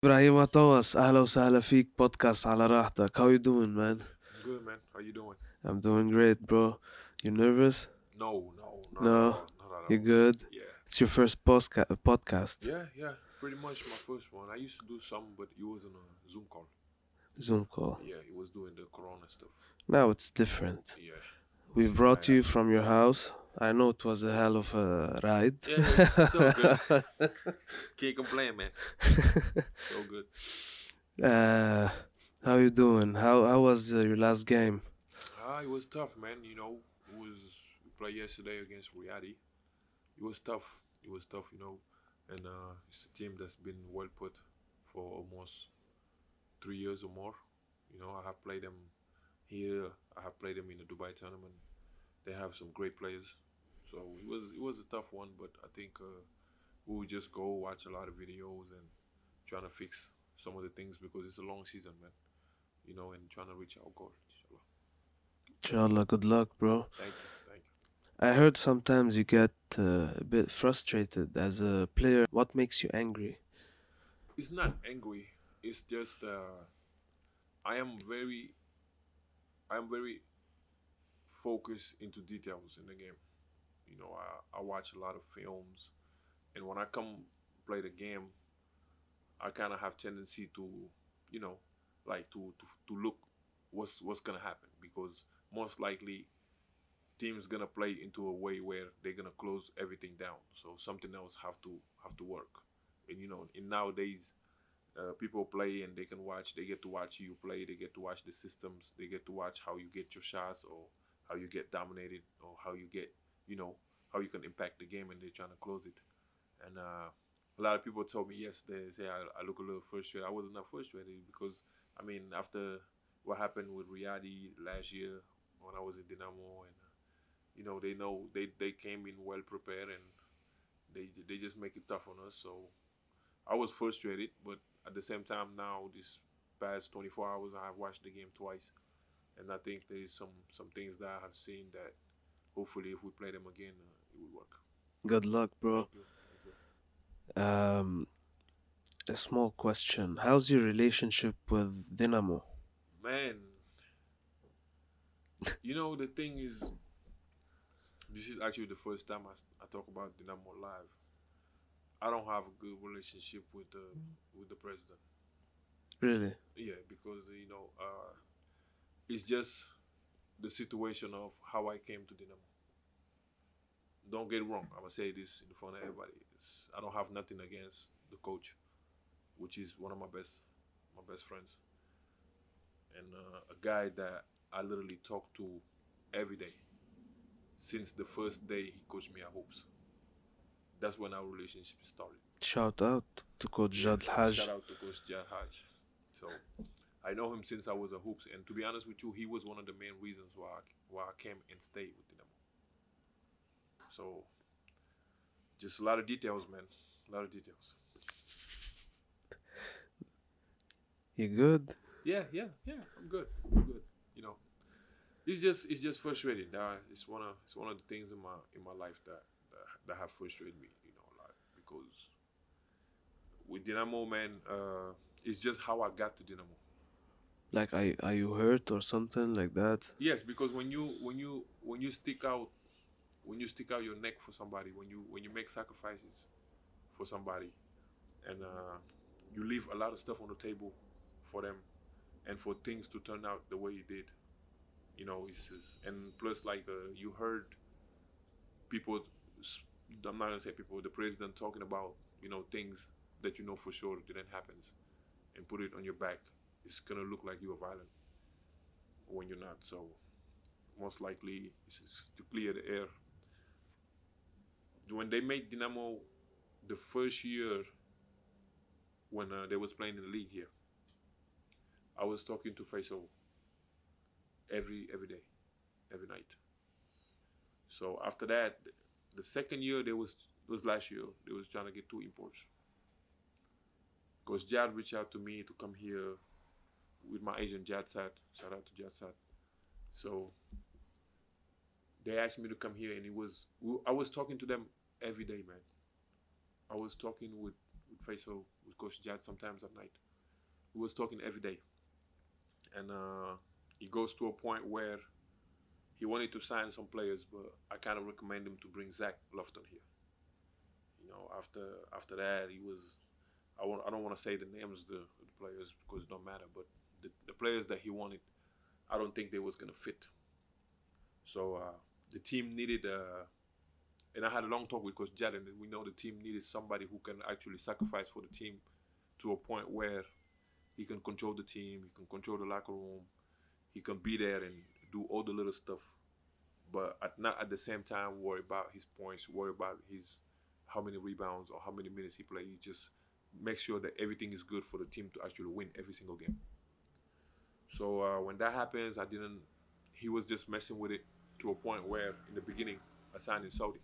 Ibrahima Thomas, hello wasahla podcast على راحتك. How you doing, man? Good, man. How you doing? I'm doing great, bro. You nervous? No, no, no. No? You good? Yeah. It's your first podcast. Yeah, yeah. Pretty much my first one. I used to do some, but it was on a Zoom call. Zoom call. Yeah, it was doing the Corona stuff. Now it's different. Yeah. We brought you from your house. I know it was a hell of a ride Yeah, it's so good. Can't complain, man. So good. uh, how you doing how how was uh, your last game Ah, it was tough, man. You know, it was we played yesterday against Riyadi. It was tough. It was tough, you know, and uh, it's a team that's been well put for almost three years or more. You know, I have played them here. I have played them in the Dubai tournament. They have some great players, so it was it was a tough one. But I think uh, we will just go watch a lot of videos and trying to fix some of the things because it's a long season, man. You know, and trying to reach our goal. Inshallah. inshallah good luck bro Thank you, thank you. I heard sometimes you get uh, a bit frustrated as a player what makes you angry It's not angry. It's just uh, I am very, I am very focused into details in the game. You know, I, I watch a lot of films, and when I come play the game, I kind of have tendency to, you know, like to, to to look what's what's gonna happen because most likely team's gonna play into a way where they're gonna close everything down. So something else have to have to work. And you know, in nowadays, uh, people play and they can watch. They get to watch you play. They get to watch the systems. They get to watch how you get your shots or how you get dominated or how you get, you know, how you can impact the game and they're trying to close it. And uh, a lot of people told me yesterday, they say I, I look a little frustrated. I wasn't that frustrated because, I mean, after what happened with Riyadi last year when I was in Dynamo and, uh, you know, they know they, they came in well prepared and they they just make it tough on us. So I was frustrated, but at the same time now this past 24 hours I have watched the game twice, and I think there is some some things that I have seen that hopefully if we play them again uh, it will work. good luck bro Thank you. Thank you. Um, a small question. How's your relationship with Dynamo? Man, you know the thing is, this is actually the first time I, I talk about Dynamo live. I don't have a good relationship with the with the president. Really? Yeah, because you know, uh, it's just the situation of how I came to Dynamo. Don't get wrong. I'm gonna say this in front of everybody. It's, I don't have nothing against the coach, which is one of my best my best friends, and uh, a guy that I literally talk to every day since the first day he coached me at Hoops. That's when our relationship started. Shout out to Coach Jad Haj. Shout out to Coach Jad Haj. So I know him since I was a hoops, and to be honest with you, he was one of the main reasons why I, why I came and stayed with Dynamo. So just a lot of details, man. A lot of details. You good? Yeah, yeah, yeah. I'm good. I'm good. You know, it's just it's just frustrating. Uh, it's one of it's one of the things in my in my life that that, that have frustrated me. You know, like because with Dynamo, man, uh, it's just how I got to Dynamo. Like, are, are you hurt or something like that? Yes, because when you when you when you stick out when you stick out your neck for somebody, when you when you make sacrifices for somebody, and uh, you leave a lot of stuff on the table for them, and for things to turn out the way it did, you know, it's just, and plus like uh, you heard people, i'm not gonna say people, the president talking about you know things that you know for sure didn't happen, and put it on your back. It's gonna look like you are violent when you're not. So most likely is to clear the air. When they made Dynamo the first year when uh, they was playing in the league here, I was talking to Faysal every every day, every night. So after that, the second year they was was last year they was trying to get two imports. Because Jad reached out to me to come here with my agent Jad Sat. Shout out to Jad Sat. So they asked me to come here, and it was I was talking to them every day, man. I was talking with with Faysal, with Coach Jad sometimes at night. We was talking every day, and uh, it goes to a point where he wanted to sign some players, but I kind of recommend him to bring Zach Lofton here. You know, after after that, he was. I want. I don't want to say the names of the, the players because it don't matter. But the, the players that he wanted, I don't think they was gonna fit. So uh, the team needed. Uh, and I had a long talk with Coach Jad, and we know the team needed somebody who can actually sacrifice for the team to a point where he can control the team, he can control the locker room, he can be there and do all the little stuff, but at, not at the same time worry about his points, worry about his how many rebounds or how many minutes he plays. You just make sure that everything is good for the team to actually win every single game. So uh, when that happens, I didn't. He was just messing with it to a point where in the beginning I signed in Saudi.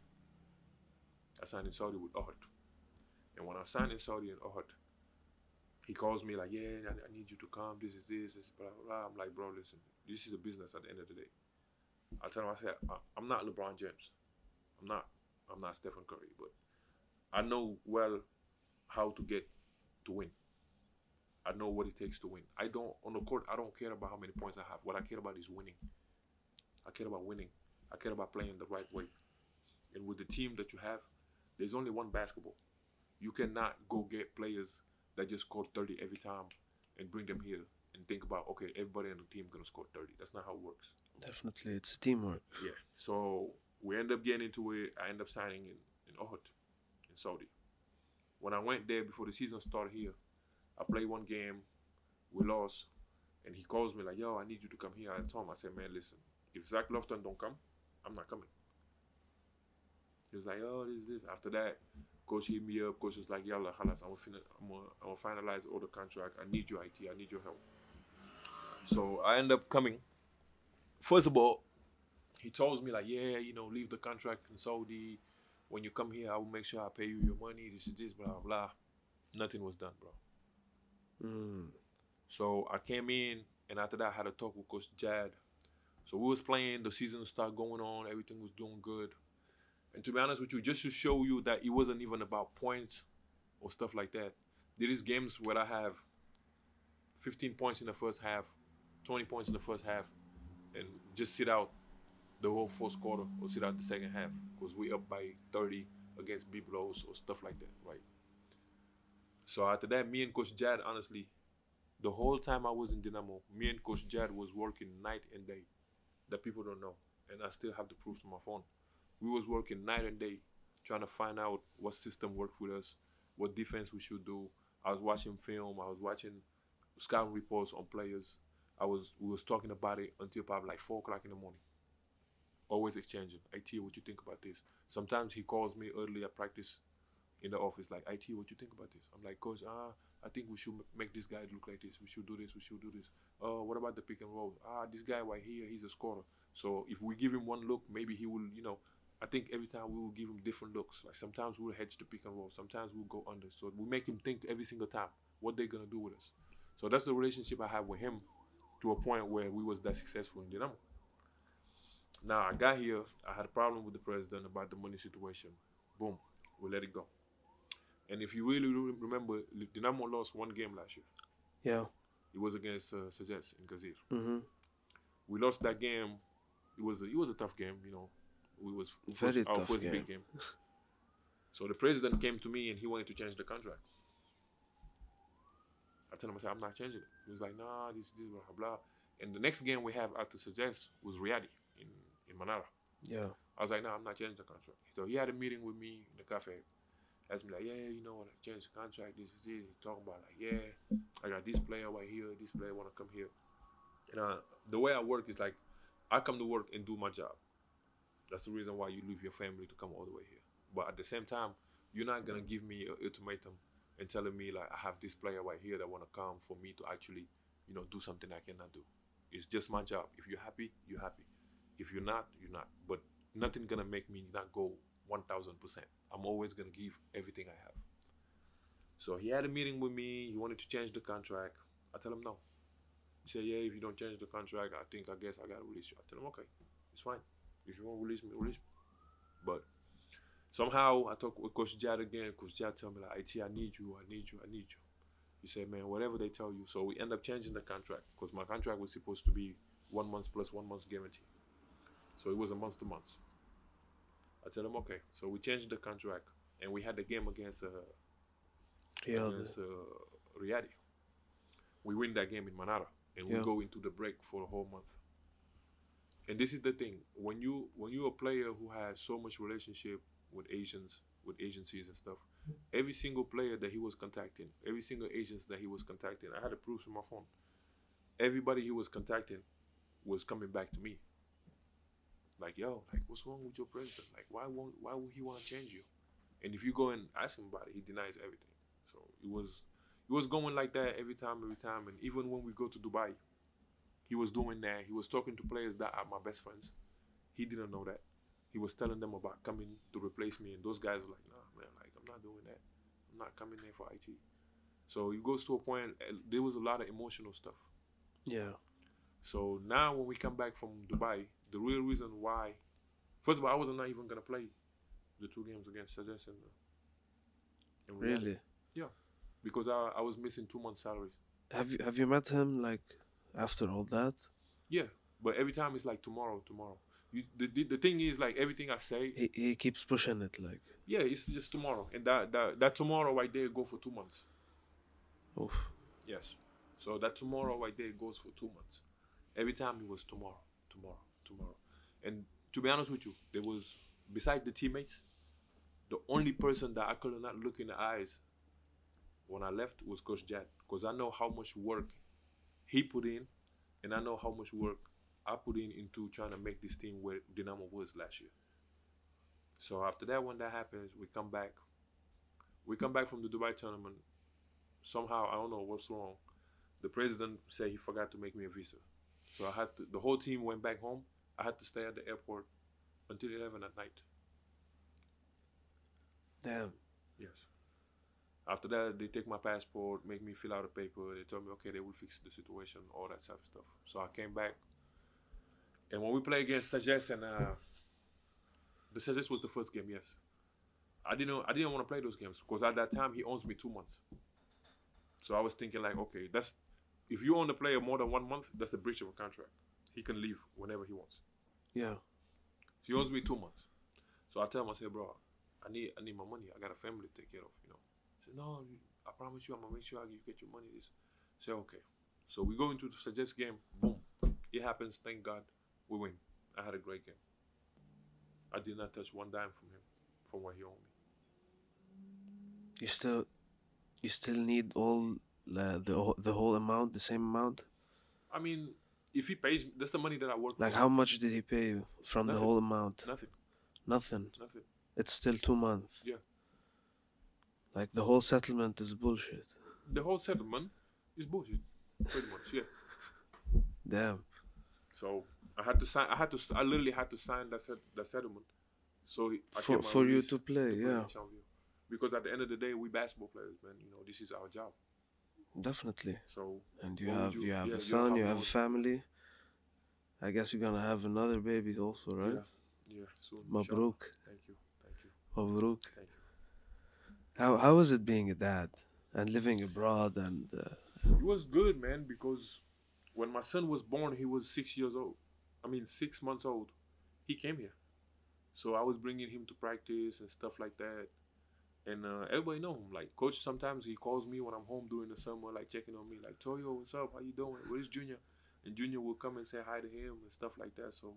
I signed in Saudi with Ohad. And when I signed in Saudi and Ohad, he calls me like, yeah, I, need you to come. This is this, this, blah, blah. I'm like, bro, listen, this is a business at the end of the day. I tell him, I said, I'm not LeBron James. I'm not. I'm not Stephen Curry, but I know well how to get to win. I know what it takes to win. I don't on the court. I don't care about how many points I have. What I care about is winning. I care about winning. I care about playing the right way. And with the team that you have, there's only one basketball. You cannot go get players that just score 30 every time and bring them here and think about okay, everybody on the team gonna score 30. That's not how it works. Definitely, it's teamwork. Yeah. So we end up getting into it. I end up signing in in Ohad, in Saudi. When I went there before the season started here, I play one game, we lost, and he calls me like, "Yo, I need you to come here." I told him, I said, "Man, listen, if Zach Lofton don't come, I'm not coming." He was like, "Oh, this this." After that, coach hit me up. Coach was like, "Yalla, halas, I'm gonna, I'm gonna, I'm gonna finalize all the contract. I need your IT. I need your help." So I end up coming. First of all, he tells me like, "Yeah, you know, leave the contract in Saudi. When you come here, I will make sure I pay you your money. This is this, blah blah." Nothing was done, bro. Mm. So I came in, and after that, I had a talk with Coach Jad. So we was playing. The season started going on. Everything was doing good. And to be honest with you, just to show you that it wasn't even about points or stuff like that. There is games where I have 15 points in the first half, 20 points in the first half, and just sit out the whole fourth quarter or sit out the second half because we up by 30 against B blows or stuff like that, right? So after that, me and Coach Jad, honestly, the whole time I was in Dynamo, me and Coach Jad was working night and day. That people don't know, and I still have the proof to my phone. We was working night and day, trying to find out what system worked with us, what defense we should do. I was watching film. I was watching scouting reports on players. I was we was talking about it until probably like four o'clock in the morning. Always exchanging. I IT, what you think about this? Sometimes he calls me early at practice in the office, like IT, what you think about this? I'm like, coach, ah, I think we should make this guy look like this. We should do this. We should do this. Oh, what about the pick and roll? Ah, this guy right here, he's a scorer. So if we give him one look, maybe he will, you know. I think every time we will give him different looks. Like sometimes we'll hedge the pick and roll. Sometimes we'll go under. So we make him think every single time what they're gonna do with us. So that's the relationship I have with him, to a point where we was that successful in Dynamo. Now I got here, I had a problem with the president about the money situation. Boom, we let it go. And if you really re- remember, Dynamo lost one game last year. Yeah. It was against uh, in Kazir. Mm-hmm. We lost that game. It was a, it was a tough game, you know. We was Very first, our first game. big game. so the president came to me and he wanted to change the contract. I told him I said I'm not changing it. He was like, Nah, this this blah blah. blah. And the next game we have after Sagesse was Riyadi in in Manara. Yeah. I was like, no, I'm not changing the contract. So he had a meeting with me in the cafe. Asked me like, yeah, you know, when I change the contract, this is this. He's talking about like, yeah, I got this player right here. This player want to come here. And uh, the way I work is like, I come to work and do my job. That's the reason why you leave your family to come all the way here. But at the same time, you're not gonna give me an ultimatum and telling me like I have this player right here that wanna come for me to actually, you know, do something I cannot do. It's just my job. If you're happy, you're happy. If you're not, you're not. But nothing gonna make me not go one thousand percent. I'm always gonna give everything I have. So he had a meeting with me. He wanted to change the contract. I tell him no. He said, "Yeah, if you don't change the contract, I think I guess I gotta release you." I tell him, "Okay, it's fine. If you want to release me, release me." But Somehow I talk with Coach Jad again. Coach Jad tell me like, "It, I need you. I need you. I need you." He said, "Man, whatever they tell you." So we end up changing the contract because my contract was supposed to be one month plus one month's guarantee. So it was a month to month. I tell him, "Okay." So we changed the contract, and we had the game against uh, Real. against uh, Riyadi. We win that game in Manara, and we go into the break for a whole month. And this is the thing: when you when you're a player who has so much relationship with Asians, with agencies and stuff, every single player that he was contacting, every single agents that he was contacting, I had the proofs on my phone. Everybody he was contacting was coming back to me. Like, yo, like, what's wrong with your president? Like, why won't why would he want to change you? And if you go and ask him about it, he denies everything. So it was it was going like that every time, every time. And even when we go to Dubai, he was doing that. He was talking to players that are my best friends. He didn't know that. He was telling them about coming to replace me, and those guys were like, "Nah, man, like I'm not doing that. I'm not coming there for IT." So it goes to a point. uh, There was a lot of emotional stuff. Yeah. So now when we come back from Dubai, the real reason why, first of all, I was not even gonna play the two games against Sagesse and, uh, and Really. because I, I was missing two months' salaries. Have you have you met him like after all that? Yeah, but every time it's like tomorrow, tomorrow. You, the, the the thing is like everything I say, He he keeps pushing it like. yeah, it's just tomorrow, and that that, that tomorrow right there go for two months. Oof. Yes, so that tomorrow right there goes for two months. Every time it was tomorrow, tomorrow, tomorrow, and to be honest with you, there was besides the teammates, the only person that I could not look in the eyes when I left was Coach Jad, because I know how much work he put in, and I know how much work I put in into trying to make this team where Dynamo was last year. So after that, when that happens, we come back. We come back from the Dubai tournament. Somehow, I don't know what's wrong. The president said he forgot to make me a visa. So I had to. The whole team went back home. I had to stay at the airport until eleven at night. Damn. Yes. After that, they take my passport, make me fill out a paper. They told me, okay, they will fix the situation, all that type of stuff. So I came back, and when we play against Sagesse and uh, the Sagesse was the first game, yes. I didn't, know I didn't want to play those games because at that time he owns me two months. So I was thinking like, okay, that's if you own the player more than one month, that's a breach of a contract. He can leave whenever he wants. Yeah. So he owes me two months. So I tell him, I say, bro, I need I need my money. I got a family to take care of, you know. He said, no, I promise you, I'm gonna make sure you get your money. This. I say, okay. So we go into the Sagesse game. Boom, it happens. Thank God, we win. I had a great game. I did not touch one dime from him, from what he owed me. You still, you still need all the the the whole amount, the same amount. I mean, if he pays, me, that's the money that I work Like for. how much did he pay you from the whole amount? Nothing, Nothing. nothing. It's still two months. Yeah. Like the whole settlement is bullshit. The whole settlement is bullshit, pretty much. Yeah. Damn. So I had to sign. I had to. I literally had to sign that set, that settlement. So he- I For for you to play, to play yeah. Because at the end of the day, we basketball players, man. You know, this is our job. Definitely. So And you have you- you have yeah, a you son, have you have a family. I guess you're gonna have another baby also, right? yeah, yeah. Soon. Mabruk. Thank you. Thank you. Mabruk. Thank you. How how is it being a dad and living abroad and uh, It was good, man, because when my son was born, he was six years old. I mean, six months old. He came here, so I was bringing him to practice and stuff like that. And uh, everybody know him. Like coach, sometimes he calls me when I'm home during the summer, like checking on me, like Toyo, what's up? How you doing? Where's Junior? And Junior will come and say hi to him and stuff like that. So,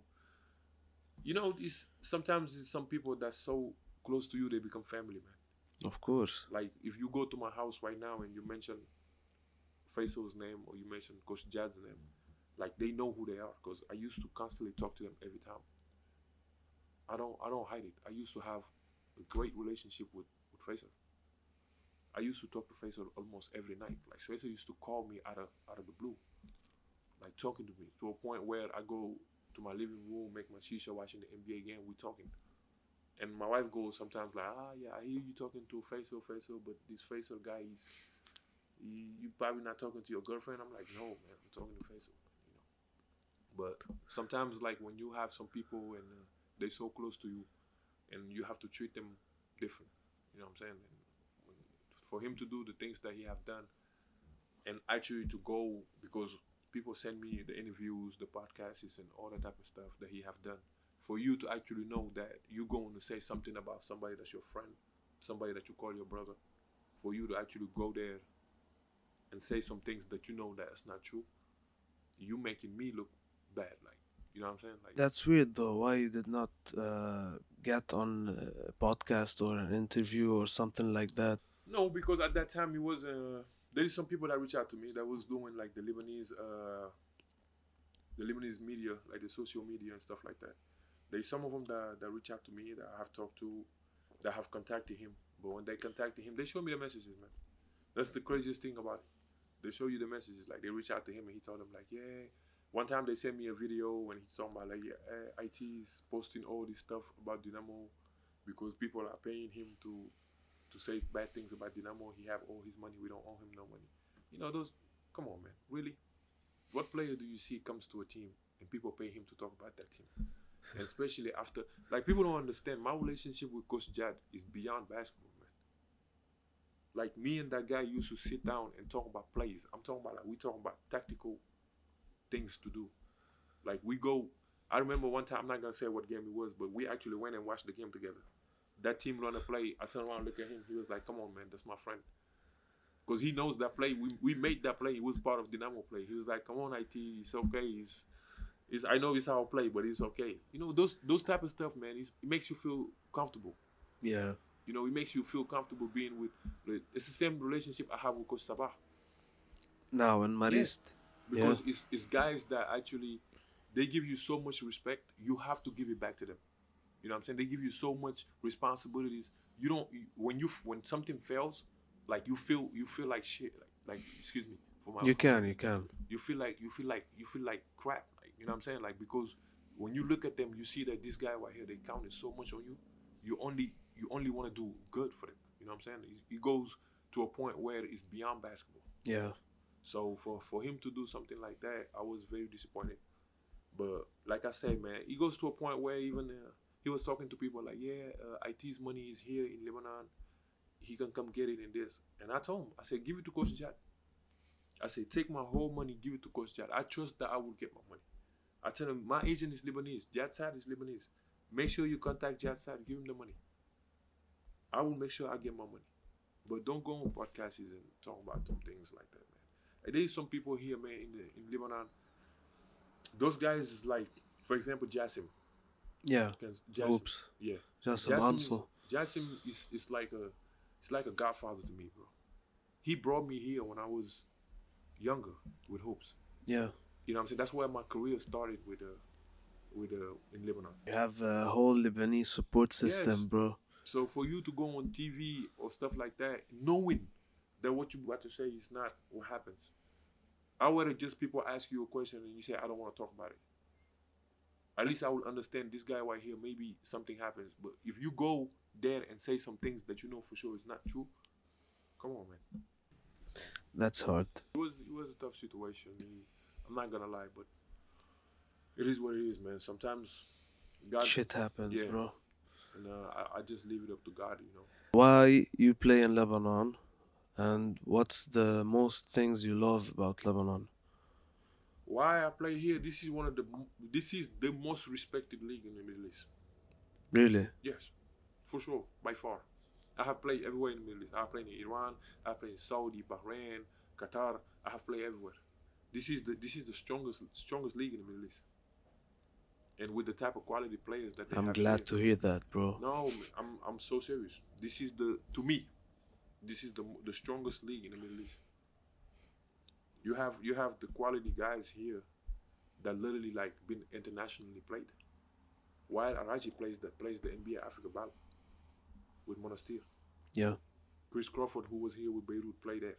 you know, it's sometimes it's some people that's so close to you, they become family, man. of course. Like if you go to my house right now and you mention Faysal's name or you mention Coach Jad's name, like they know who they are because I used to constantly talk to them every time. I don't I don't hide it. I used to have a great relationship with I used to talk to Faysal almost every night. Like Faysal used to call me out of out of the blue, like talking to me to a point where I go to my living room, make my shisha, watching the NBA game. We talking. And my wife goes sometimes like, ah, yeah, I hear you talking to Faysal, Faysal, but this Faysal guy, is. you probably not talking to your girlfriend. I'm like, no, man, I'm talking to Faysal, you know. But sometimes, like when you have some people and uh, they're so close to you, and you have to treat them different. You know what I'm saying? And for him to do the things that he have done, and actually to go because people send me the interviews, the podcasts, and all that type of stuff that he have done. For you to actually know that you're going to say something about somebody that's your friend, somebody that you call your brother, for you to actually go there and say some things that you know that it's not true, you making me look bad. Like you know what I'm saying? Like That's weird though. Why you did not uh, get on a podcast or an interview or something like that? No, because at that time it was uh there is some people that reach out to me that was doing like the Lebanese uh the Lebanese media, like the social media and stuff like that. There's some of them that, that reach out to me that I have talked to, that have contacted him. But when they contacted him, they show me the messages, man. That's the craziest thing about it. They show you the messages. Like they reach out to him and he told them like, yeah. One time they sent me a video when he's talking about like, uh, IT is posting all this stuff about Dynamo because people are paying him to to say bad things about Dynamo. He have all his money. We don't owe him no money. You know those. Come on, man. Really? What player do you see comes to a team and people pay him to talk about that team? and especially after, like people don't understand. My relationship with Coach Jad is beyond basketball, man. Like me and that guy used to sit down and talk about plays. I'm talking about like we talking about tactical things to do. Like we go. I remember one time. I'm not gonna say what game it was, but we actually went and watched the game together. That team run a play. I turned around, look at him. He was like, "Come on, man, that's my friend." Because he knows that play. We, we made that play. He was part of Dynamo play. He was like, "Come on, IT, it's okay. It's, it's I know it's our play, but it's okay." You know those those type of stuff, man. It's, it makes you feel comfortable. Yeah. You know, it makes you feel comfortable being with. It's the same relationship I have with Coach Sabah Now in Marist. Because it's, it's guys that actually they give you so much respect you have to give it back to them. You know what i'm saying? They give you so much responsibilities. You don't when you when something fails like you feel you feel like shit like, like excuse me for my You can, you can. you feel like you feel like you feel like crap like you know what i'm saying? Like because when you look at them you see that this guy right here they counted so much on you you only you only want to do good for them. You know what i'm saying? It, it goes to a point where it's beyond basketball. Yeah. So for for him to do something like that, I was very disappointed. But like I said, man, he goes to a point where even uh, he was talking to people like, yeah, uh, IT's money is here in Lebanon. He can come get it in this. And I told him, I said, give it to Coach Jad. I said, take my whole money, give it to Coach Jad. I trust that I will get my money. I tell him, my agent is Lebanese. Jad Sad is Lebanese. Make sure you contact Jad Sad, give him the money. I will make sure I get my money. But don't go on podcasts and talk about some things like that, man. And there's some people here, man, in the in Lebanon. Those guys is like, for example, Jassim. Yeah. Jassim. Oops. Yeah. Jassim, is, Jassim is, is like a it's like a godfather to me, bro. He brought me here when I was younger with Hoops. Yeah. You know what I'm saying? That's where my career started with uh with uh in Lebanon. You have a whole Lebanese support system, Yes. bro. So for you to go on TV or stuff like that, knowing that what you about to say is not what happens, I would just people ask you a question and you say I don't want to talk about it. At least I will understand this guy right here. Maybe something happens, but if you go there and say some things that you know for sure is not true, come on, man. That's hard. It was it was a tough situation. I'm not gonna lie, but it is what it is, man. Sometimes God Shit happens, yeah. bro. and uh, I, I just leave it up to God, you know. Why you play in Lebanon and what's the most things you love about Lebanon? why I play here. This is one of the this is the most respected league in the Middle East. Really? Yes, for sure, by far. I have played everywhere in the Middle East. I have played in Iran. I have played in Saudi, Bahrain, Qatar. I have played everywhere. This is the this is the strongest strongest league in the Middle East. And with the type of quality players that they I'm glad here- to hear that, bro. No, I'm I'm so serious. This is the to me, this is the the strongest league in the Middle East. You have you have the quality guys here that literally like been internationally played. Wael Arakji plays the plays the NBA Africa Ball with Monastir. Yeah, Chris Crawford, who was here with Beirut, played there.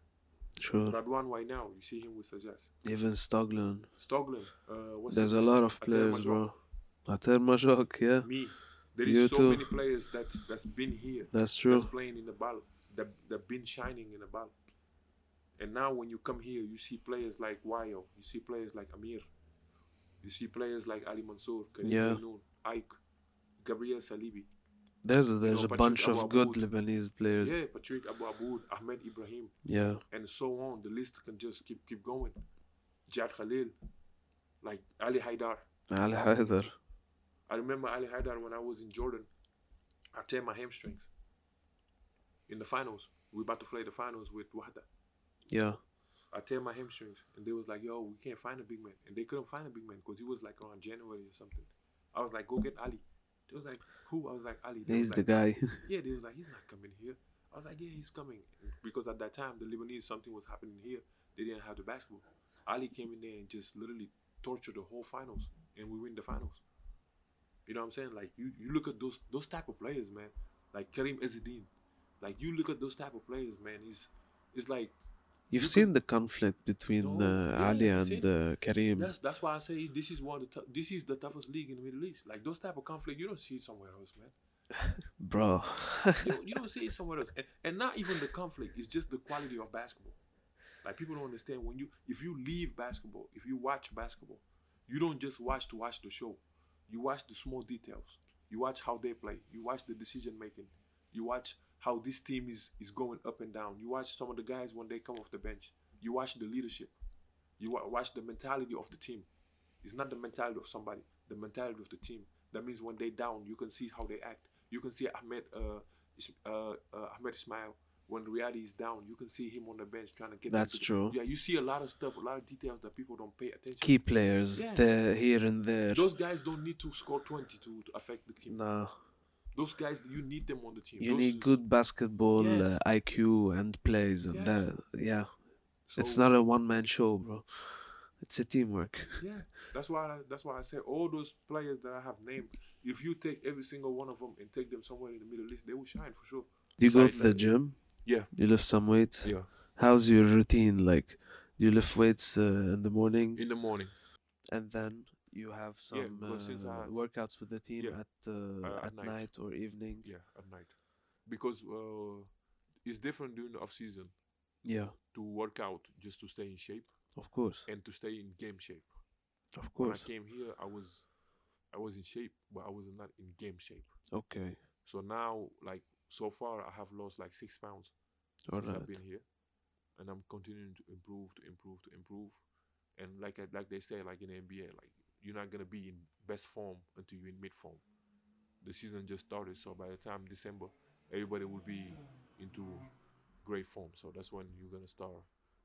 sure. Radwan right now, you see him with Sagesse. Even Stoglin. Stoglen, uh, what's There's a lot of players, bro. Ater Majok, yeah. Me, there You is so too. many players that that's been here. That's true. that's playing in the ball, that that been shining in the ball. And now when you come here, you see players like Wayo, you see players like Amir, you see players like Ali Mansour, Karim Yeah. Zainoun, Ike, Gabriel Salibi. There's a, there's a Patrick bunch of good. Lebanese players. Yeah, Patrick Abu Aboud, Ahmed Ibrahim, Yeah. and so on. The list can just keep keep going. Jad Khalil, like Ali Haidar. Ali Haidar. I remember Ali Haidar when I was in Jordan. I tear my hamstrings in the finals. We about to play the finals with Wahda. Yeah. I tear my hamstrings, and they was like, "Yo, we can't find a big man," and they couldn't find a big man because he was like around January or something. I was like, "Go get Ali." They was like, "Who?" I was like, "Ali." They He's the like, guy. Yeah, they was like, "He's not coming here." I was like, "Yeah, he's coming," because at that time the Lebanese something was happening here. They didn't have the basketball. Ali came in there and just literally tortured the whole finals, and we win the finals. You know what I'm saying? Like you, you look at those those type of players, man. Like Karim Ezzedine. Like you look at those type of players, man. He's it's like You've you seen the conflict between No, uh, yeah, Ali and uh, Karim. that's that's why I say this is one of the this is the toughest league in the Middle East. Like those type of conflict, you don't see it somewhere else, man. Bro. you, don't- you don't see it somewhere else. And, and not even the conflict, it's just the quality of basketball. Like people don't understand when you if you leave basketball, if you watch basketball, you don't just watch to watch the show. You watch the small details. You watch how they play. You watch the decision making. You watch how this team is is going up and down. You watch some of the guys when they come off the bench. You watch the leadership. You watch the mentality of the team. It's not the mentality of somebody, the mentality of the team. That means when they down, you can see how they act. You can see Ahmed uh, uh, uh, Ahmed Ismail when Riyadi is down. You can see him on the bench trying to get. That's to the- true. Yeah, you see a lot of stuff, a lot of details that people don't pay attention. Key players Yes. there, here and there. Those guys don't need to score twenty to, to affect the team. No. Those guys, you need them on the team. You Those need good basketball Yes. uh, IQ and plays, and Yes. that. Yeah. it's not a one man show, bro. It's a teamwork. Yeah, that's why. I, that's why I say all those players that I have named. If you take every single one of them and take them somewhere in the Middle East, they will shine for sure. Do you go to the gym? Yeah. You lift some weights? Yeah. How's your routine? Like, you lift weights uh, in the morning In the morning. and then you have Yeah, some I uh, workouts with the team Yeah. at uh, Uh, at, night. night. or evening? Yeah, at night, because uh, it's different during the off season Yeah, to work out just to stay in shape of course, and to stay in game shape. of course. When I came here, I was, I was in shape, but I was not in game shape. Okay, So now, like so far, I have lost like six pounds all since I've been here, and I'm continuing to improve, to improve, to improve. And like I, like they say, like in the NBA, like you're not gonna be in best form until you're in mid form. The season just started, so by the time December, everybody will be into great form. So that's when you're gonna start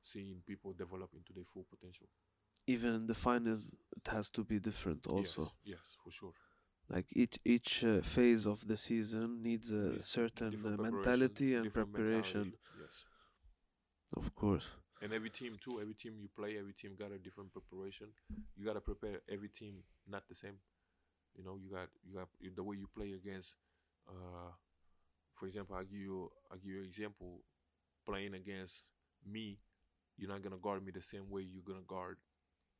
seeing people develop into their full potential. Even in the finals, it has to be different. Also, yes, yes, for sure. like each each uh, phase of the season needs a Yes, certain uh, mentality and preparation. mentality, Yes. Of course. And every team too, every team you play, every team got a different preparation. You gotta prepare every team not the same. You know, you got you got the way you play against. Uh, for example, I give you I give you an example. Playing against me, you're not gonna guard me the same way you're gonna guard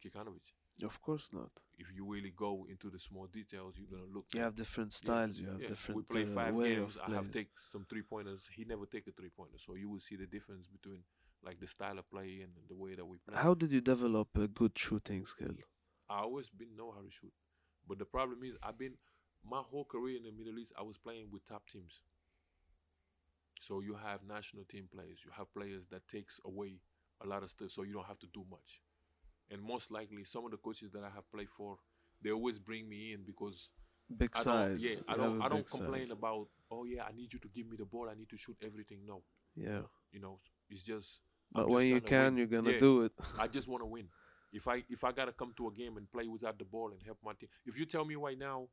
Kikanovic. Of course not. If you really go into the small details, you're gonna look. You have different yeah, styles. You have yeah. different We play uh, five way games. I have take some three pointers. He never take a three pointer, so you will see the difference between like the style of play and the way that we play. How did you develop a good shooting skill? I always been know how to shoot, but the problem is I've been my whole career in the Middle East. I was playing with top teams. So you have national team players. You have players that takes away a lot of stuff, so you don't have to do much. And most likely, some of the coaches that I have played for, they always bring me in because Big I size. Yeah, I don't. I don't complain size. about. Oh yeah, I need you to give me the ball. I need to shoot everything. No, Yeah, you know, it's just. But when you can, you're gonna Yeah. do it. I just want to win. If I if I gotta come to a game and play without the ball and help my team, if you tell me right now,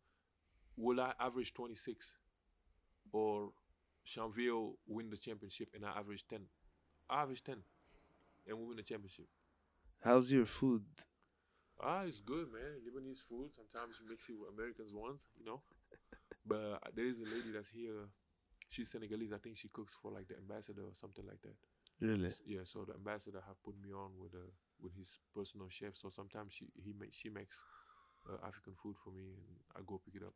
will I average 26, or Champville win the championship and I average 10, I average 10, and we win the championship. How's your food? Ah, it's good, man. Lebanese food. Sometimes you mix it with Americans ones, you know. But there is a lady that's here. She's Senegalese. I think she cooks for like the ambassador or something like that. Really? Yeah, so the ambassador have put me on with uh with his personal chef. So sometimes she he makes she makes uh, African food for me, and I go pick it up.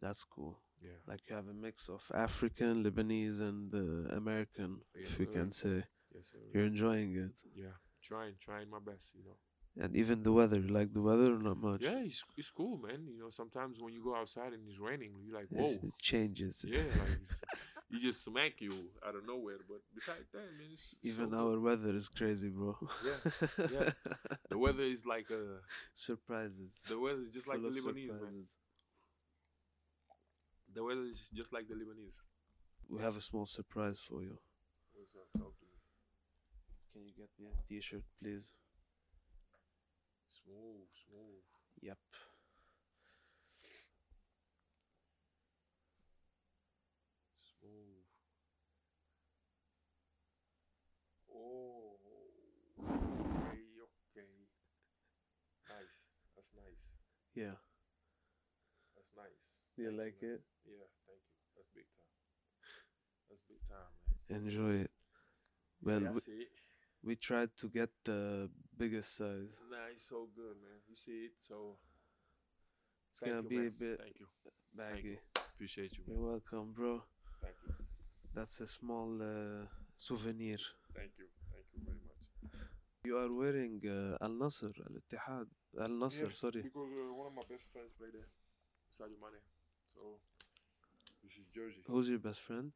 That's cool. Yeah, Like you have a mix of African, Lebanese, and uh, American, Yes, if you sir. can say. yes, sir. You're enjoying it. Yeah, trying trying my best, you know. And even the weather, you like the weather or not much? Yeah, it's it's cool, man. You know, sometimes when you go outside and it's raining, you're like, It's- whoa. it changes. Yeah, like it's, you just smack you out of nowhere. But besides that, man, it's so Even good. our weather is crazy, bro. Yeah, yeah. The weather is like uh surprises. the weather is just like the Lebanese, man. The weather is just like the Lebanese. We have a small surprise for you. What's up? Talk to me. Can you get me a t-shirt, please? Smooth, smooth. Yep. Smooth. Oh, okay, okay. Nice. That's nice. Yeah. That's nice. You Thank like man. it? Yeah, thank you. That's big time. That's big time, man. Enjoy it. Well, yeah, we, it. we tried to get the biggest size. Nah, it's so good, man. You see it, so It's gonna you, be a man. bit Thank you. baggy. Appreciate you, Man. You're welcome, bro. Thank you. That's a small uh, souvenir. Thank you. Thank you very much. You are wearing uh, Al Nassr, Al Ittihad, Al Nassr, Yeah, sorry. Because uh, one of my best friends played there, Sadio Mane. So, this is Jersey. Who's your best friend?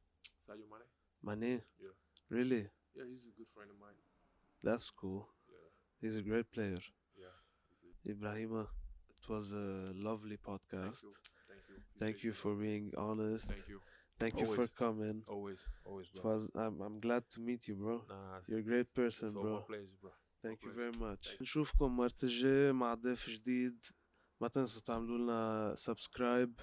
Sadio Mane. Mane? Yeah. Really? Yeah, he's a good friend of mine. That's cool. Yeah, He's a great player. yeah. Ibrahima, it was a lovely thank podcast. you. Thank you. Thank you for being honest. Thank you. Thank you for Always. coming. Always, always, It bro. was I'm I'm glad to meet you, bro. Nah, You're a great person, bro. pleasure, bro. Thank you very much. نشوفكم مرة الجاية مع ضيف جديد ما تنسوا تعملوا لنا سبسكرايب